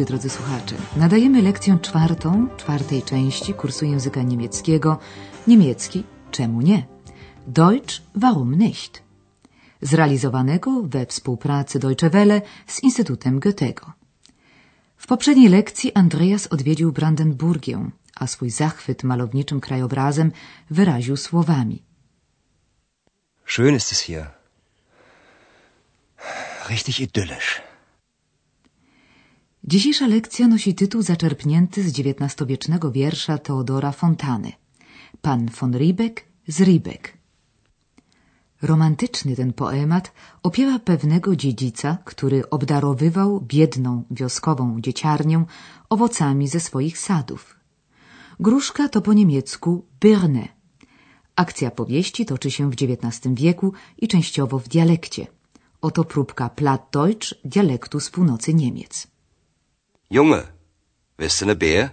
dobry, drodzy słuchacze. Nadajemy lekcję czwartą, czwartej części kursu języka niemieckiego. Niemiecki, czemu nie? Deutsch, warum nicht? Zrealizowanego we współpracy Deutsche Welle z Instytutem Goethego. W poprzedniej lekcji Andreas odwiedził Brandenburgię, a swój zachwyt malowniczym krajobrazem wyraził słowami. Schön ist es hier. Richtig idyllisch. Dzisiejsza lekcja nosi tytuł zaczerpnięty z XIX-wiecznego wiersza Teodora Fontany. Pan von Riebeck z Riebeck. Romantyczny ten poemat opiewa pewnego dziedzica, który obdarowywał biedną wioskową dzieciarnię owocami ze swoich sadów. Gruszka to po niemiecku Birne. Akcja powieści toczy się w XIX wieku i częściowo w dialekcie. Oto próbka Plattdeutsch dialektu z północy Niemiec. Junge, willst du ne Bär?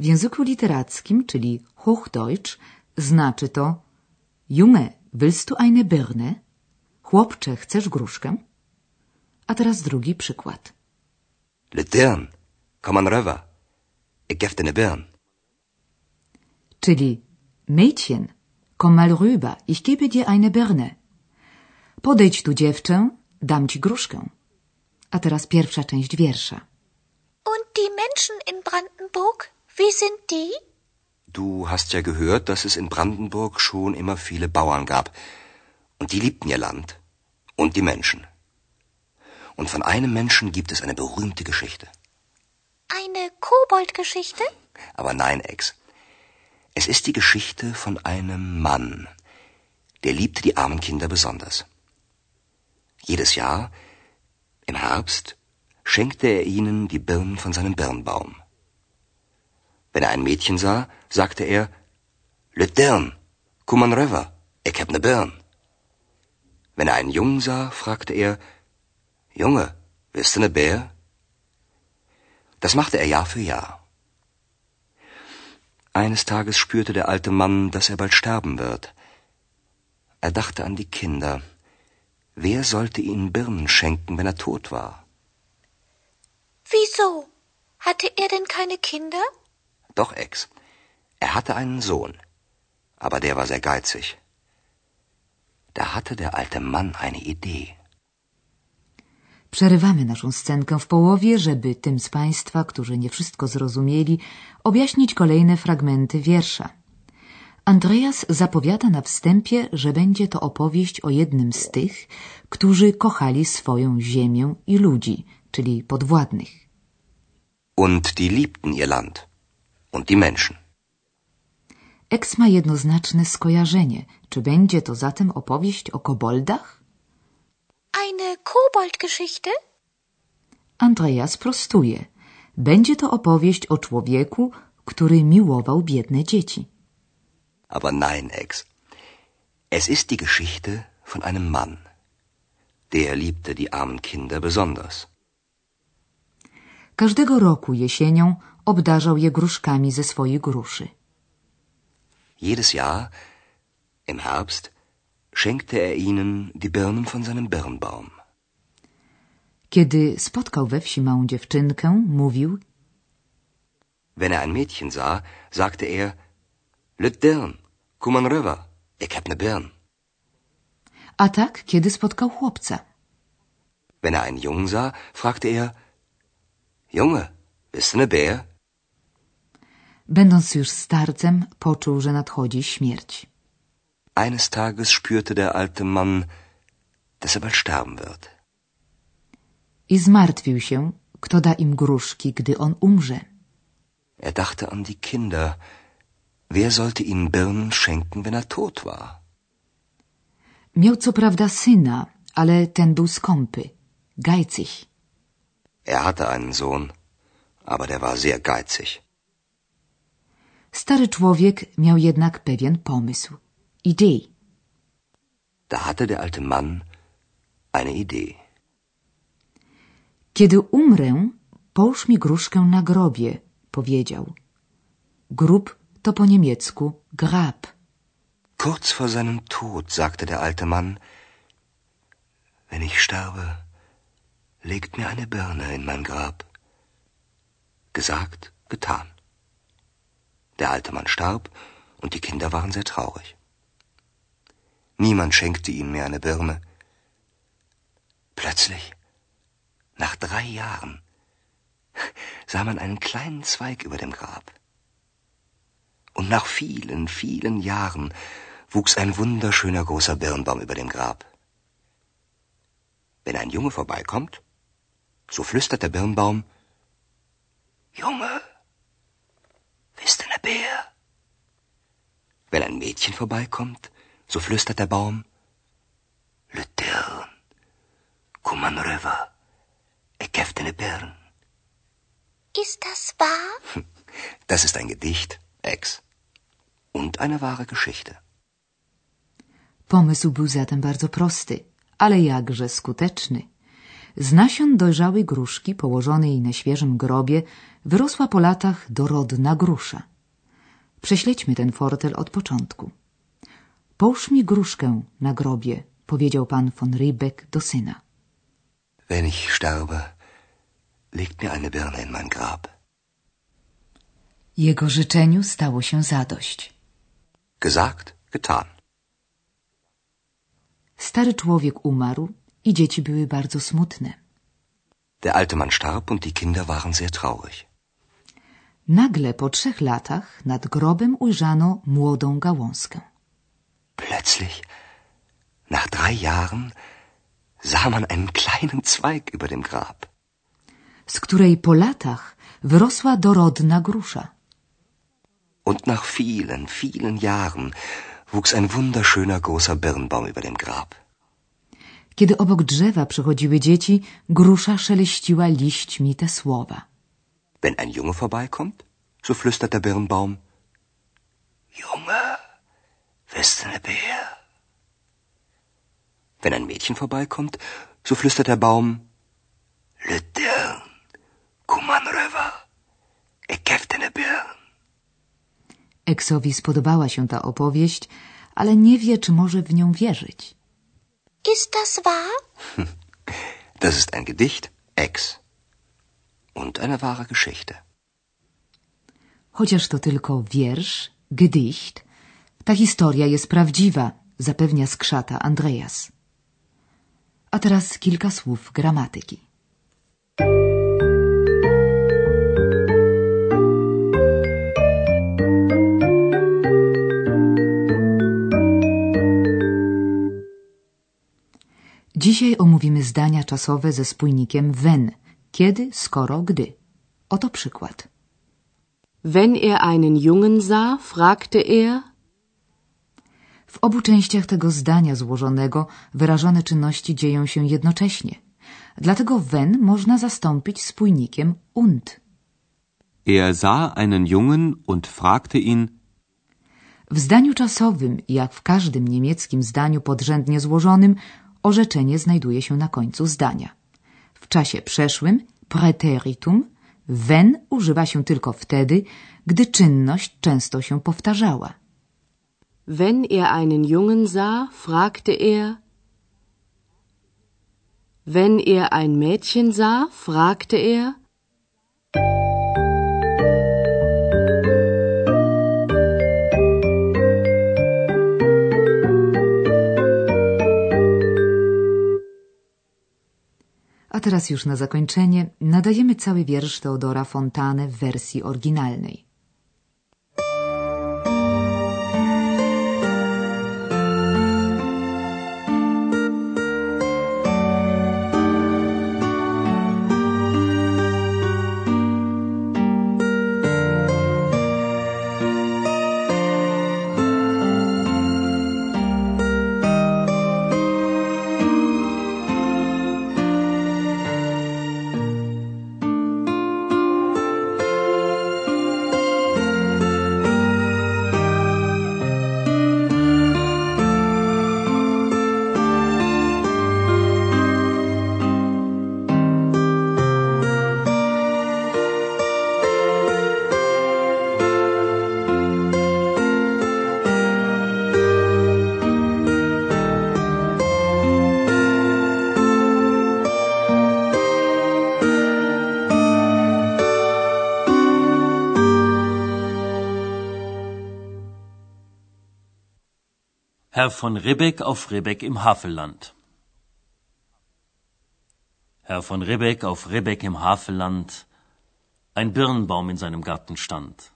W języku literackim, czyli Hochdeutsch, znaczy to Junge, willst du eine Birne? Chłopcze, chcesz gruszkę? A teraz drugi przykład. Le Dirn, komm an röver. Ich gef dir ne Birn. Czyli Mädchen, komm mal rüber, ich gebe dir eine Birne. Podejdź tu, dziewczę, dam ci gruszkę. A teraz pierwsza część wiersza. Und die Menschen in Brandenburg, wie sind die? Du hast ja gehört, dass es in Brandenburg schon immer viele Bauern gab. Und die liebten ihr Land. Und die Menschen. Und von einem Menschen gibt es eine berühmte Geschichte. Eine Koboldgeschichte? Aber nein, Ex. Es ist die Geschichte von einem Mann. Der liebte die armen Kinder besonders. Jedes Jahr, im Herbst, schenkte er ihnen die Birnen von seinem Birnbaum. Wenn er ein Mädchen sah, sagte er, Le Dirn, komm an rüber, ich hab ne Birn. Wenn er einen Jungen sah, fragte er, Junge, willst du ne Bär? Das machte er Jahr für Jahr. Eines Tages spürte der alte Mann, dass er bald sterben wird. Er dachte an die Kinder. Wer sollte ihnen Birnen schenken, wenn er tot war? Wieso? Hatte er denn keine Kinder? Doch, Ex. Er hatte einen Sohn. Aber der war sehr geizig. Da hatte der alte Mann eine Idee. Przerywamy naszą scenkę w połowie, żeby tym z Państwa, którzy nie wszystko zrozumieli, objaśnić kolejne fragmenty wiersza. Andreas zapowiada na wstępie, że będzie to opowieść o jednym z tych, którzy kochali swoją ziemię i ludzi, czyli podwładnych. Und die liebten ihr Land. Und die Menschen. Eks ma jednoznaczne skojarzenie. Czy będzie to zatem opowieść o koboldach? Eine Koboldgeschichte? Andreas prostuje. Będzie to opowieść o człowieku, który miłował biedne dzieci. Aber nein, Ex. Es ist die Geschichte von einem Mann. Der liebte die armen Kinder besonders. Każdego roku jesienią obdarzał je gruszkami ze swojej gruszy. Jedes Jahr, im Herbst, schenkte er ihnen die Birnen von seinem Birnbaum. Kiedy spotkał we wsi małą dziewczynkę, mówił Wenn er ein Mädchen sah, sagte er, Le Dirn, komm an rüber, ich hab ne Birn. a tak, kiedy spotkał chłopca. Wenn er einen Jungen sah, fragte er, Junge, bist du ne Bär? Będąc już starcem, poczuł, że nadchodzi śmierć. Eines Tages spürte der alte Mann, dass er bald sterben wird. I zmartwił się, kto da im gruszki, gdy on umrze. Er dachte an die Kinder. Wer sollte ihnen Birnen schenken, wenn er tot war? Miał co prawda syna, ale ten był skąpy, geizig. Er hatte einen Sohn, aber der war sehr geizig. Stary człowiek miał jednak pewien pomysł, idee. Da hatte der alte Mann eine Idee. Kiedy umrę, połóż mi gruszkę na grobie, powiedział. Grób to po niemiecku Grab. Kurz vor seinem Tod sagte der alte Mann, wenn ich sterbe, legt mir eine Birne in mein Grab. Gesagt, getan. Der alte Mann starb und die Kinder waren sehr traurig. Niemand schenkte ihnen mehr eine Birne. Plötzlich, nach drei Jahren, sah man einen kleinen Zweig über dem Grab. Und nach vielen, vielen Jahren wuchs ein wunderschöner großer Birnbaum über dem Grab. Wenn ein Junge vorbeikommt, so flüstert der Birnbaum, Junge, bist du ne Bär? Wenn ein Mädchen vorbeikommt, so flüstert der Baum, Le Tern, Kuman River, ich gef ne Birn. Ist das wahr? Das ist ein Gedicht, Ex. Und eine wahre Geschichte. Pomysł był zatem bardzo prosty, ale jakże skuteczny. Z nasion dojrzałej gruszki położonej na świeżym grobie wyrosła po latach dorodna grusza. Prześledźmy ten fortel od początku. Połóż mi gruszkę na grobie, powiedział pan von Riebeck do syna. Wenn ich sterbe, legt mir eine Birne in mein Grab. Jego życzeniu stało się zadość. Gesagt, getan. Stary człowiek umarł i dzieci były bardzo smutne. Der alte Mann starb und die Kinder waren sehr traurig. Nagle po trzech latach nad grobem ujrzano młodą gałązkę. Plötzlich, nach drei Jahren, sah man einen kleinen Zweig über dem Grab. z której po latach wyrosła dorodna grusza. Und nach vielen, vielen Jahren wuchs ein wunderschöner großer Birnbaum über dem Grab. Kiedy obok drzewa przychodziły dzieci, grusza szeleściła liśćmi te słowa. Wenn ein Junge vorbeikommt, so flüstert der Birnbaum, Junge, bist du ne Bär? Wenn ein Mädchen vorbeikommt, so flüstert der Baum, Le Dirn, Kuman River, ich Eksowi spodobała się ta opowieść, ale nie wie, czy może w nią wierzyć. Ist das wahr? Das ist ein Gedicht, Ex. Und eine wahre Geschichte. Chociaż to tylko wiersz, gedicht, ta historia jest prawdziwa, zapewnia skrzata Andreas. A teraz kilka słów gramatyki. Dzisiaj omówimy zdania czasowe ze spójnikiem wenn, kiedy, skoro, gdy. Oto przykład. Wenn er einen Jungen sah, fragte er, W obu częściach tego zdania złożonego wyrażone czynności dzieją się jednocześnie. Dlatego wenn można zastąpić spójnikiem und. Er sah einen Jungen und fragte ihn, W zdaniu czasowym, jak w każdym niemieckim zdaniu podrzędnie złożonym, orzeczenie znajduje się na końcu zdania. W czasie przeszłym preteritum wenn używa się tylko wtedy, gdy czynność często się powtarzała. wenn er einen Jungen sah, fragte er, wenn er ein Mädchen sah, fragte er, A teraz już na zakończenie nadajemy cały wiersz Teodora Fontane w wersji oryginalnej. Herr von Ribbeck auf Ribbeck im Havelland. Herr von Ribbeck auf Ribbeck im Havelland, ein Birnbaum in seinem Garten stand.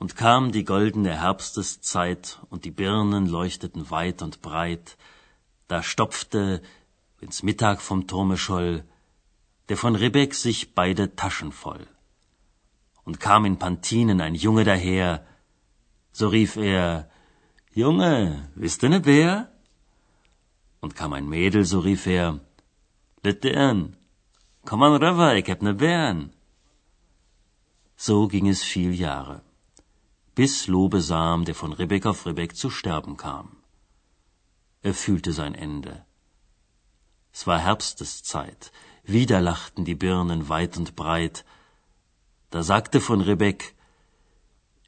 Und kam die goldene Herbsteszeit, und die Birnen leuchteten weit und breit, da stopfte, wenn's Mittag vom Turme scholl, der von Ribbeck sich beide Taschen voll. Und kam in Pantinen ein Junge daher, so rief er, Junge, bist du ne Bär? Und kam ein Mädel, so rief er, Litern, komm an rüber, ich hab ne Bären. So ging es viel Jahre, bis Lobesam, der von Ribbeck auf Ribbeck zu sterben kam. Er fühlte sein Ende. Es war Herbsteszeit, wieder lachten die Birnen weit und breit. Da sagte von Ribbeck,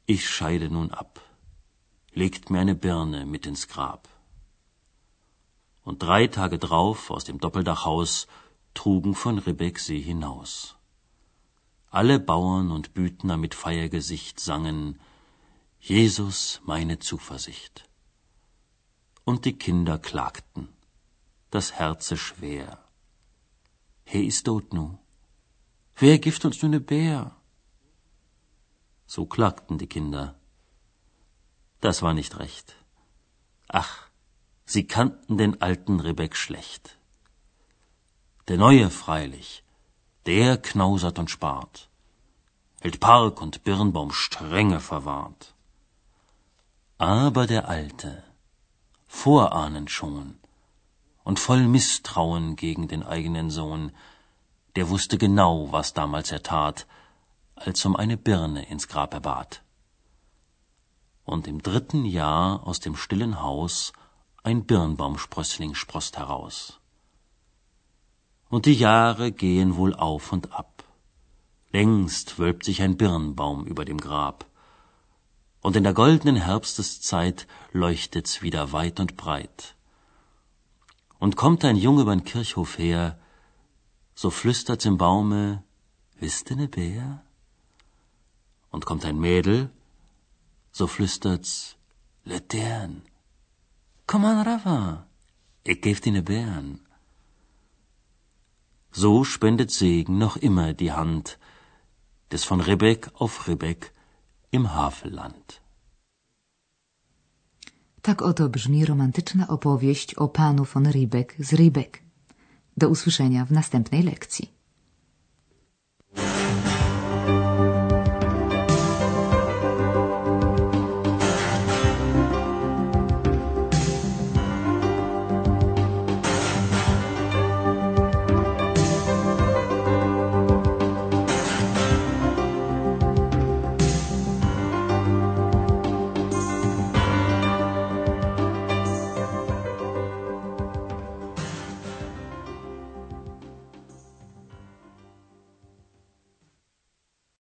ich scheide nun ab, legt mir eine Birne mit ins Grab und drei Tage drauf aus dem Doppeldachhaus trugen von Ribbeck sie hinaus. Alle Bauern und Büdner mit Feiergesicht sangen Jesus meine Zuversicht. Und die Kinder klagten, das Herze schwer. He is tot nu. Wer gift uns nu ne Bär? So klagten die Kinder. Das war nicht recht. Ach, Sie kannten den alten Ribbeck schlecht. Der neue freilich, der knausert und spart, hält Park und Birnbaum strenge verwahrt. Aber der alte, vorahnend schon und voll Misstrauen gegen den eigenen Sohn, der wusste genau, was damals er tat, als um eine Birne ins Grab er bat. Und im dritten Jahr aus dem stillen Haus ein Birnbaumsprössling sproßt heraus. Und die Jahre gehen wohl auf und ab. Längst wölbt sich ein Birnbaum über dem Grab. Und in der goldenen Herbsteszeit leuchtet's wieder weit und breit. Und kommt ein Junge übern Kirchhof her, so flüstert's im Baume, wisst ne Bär? Und kommt ein Mädel, so flüstert's, Letern. Komm an, Rafa, ich geb dir ne Bären. So spendet Segen noch immer die Hand des von Ribbeck auf Ribbeck im Havelland. Tak oto brzmi romantyczna opowieść o panu von Ribbeck z Ribbeck. Do usłyszenia w następnej lekcji.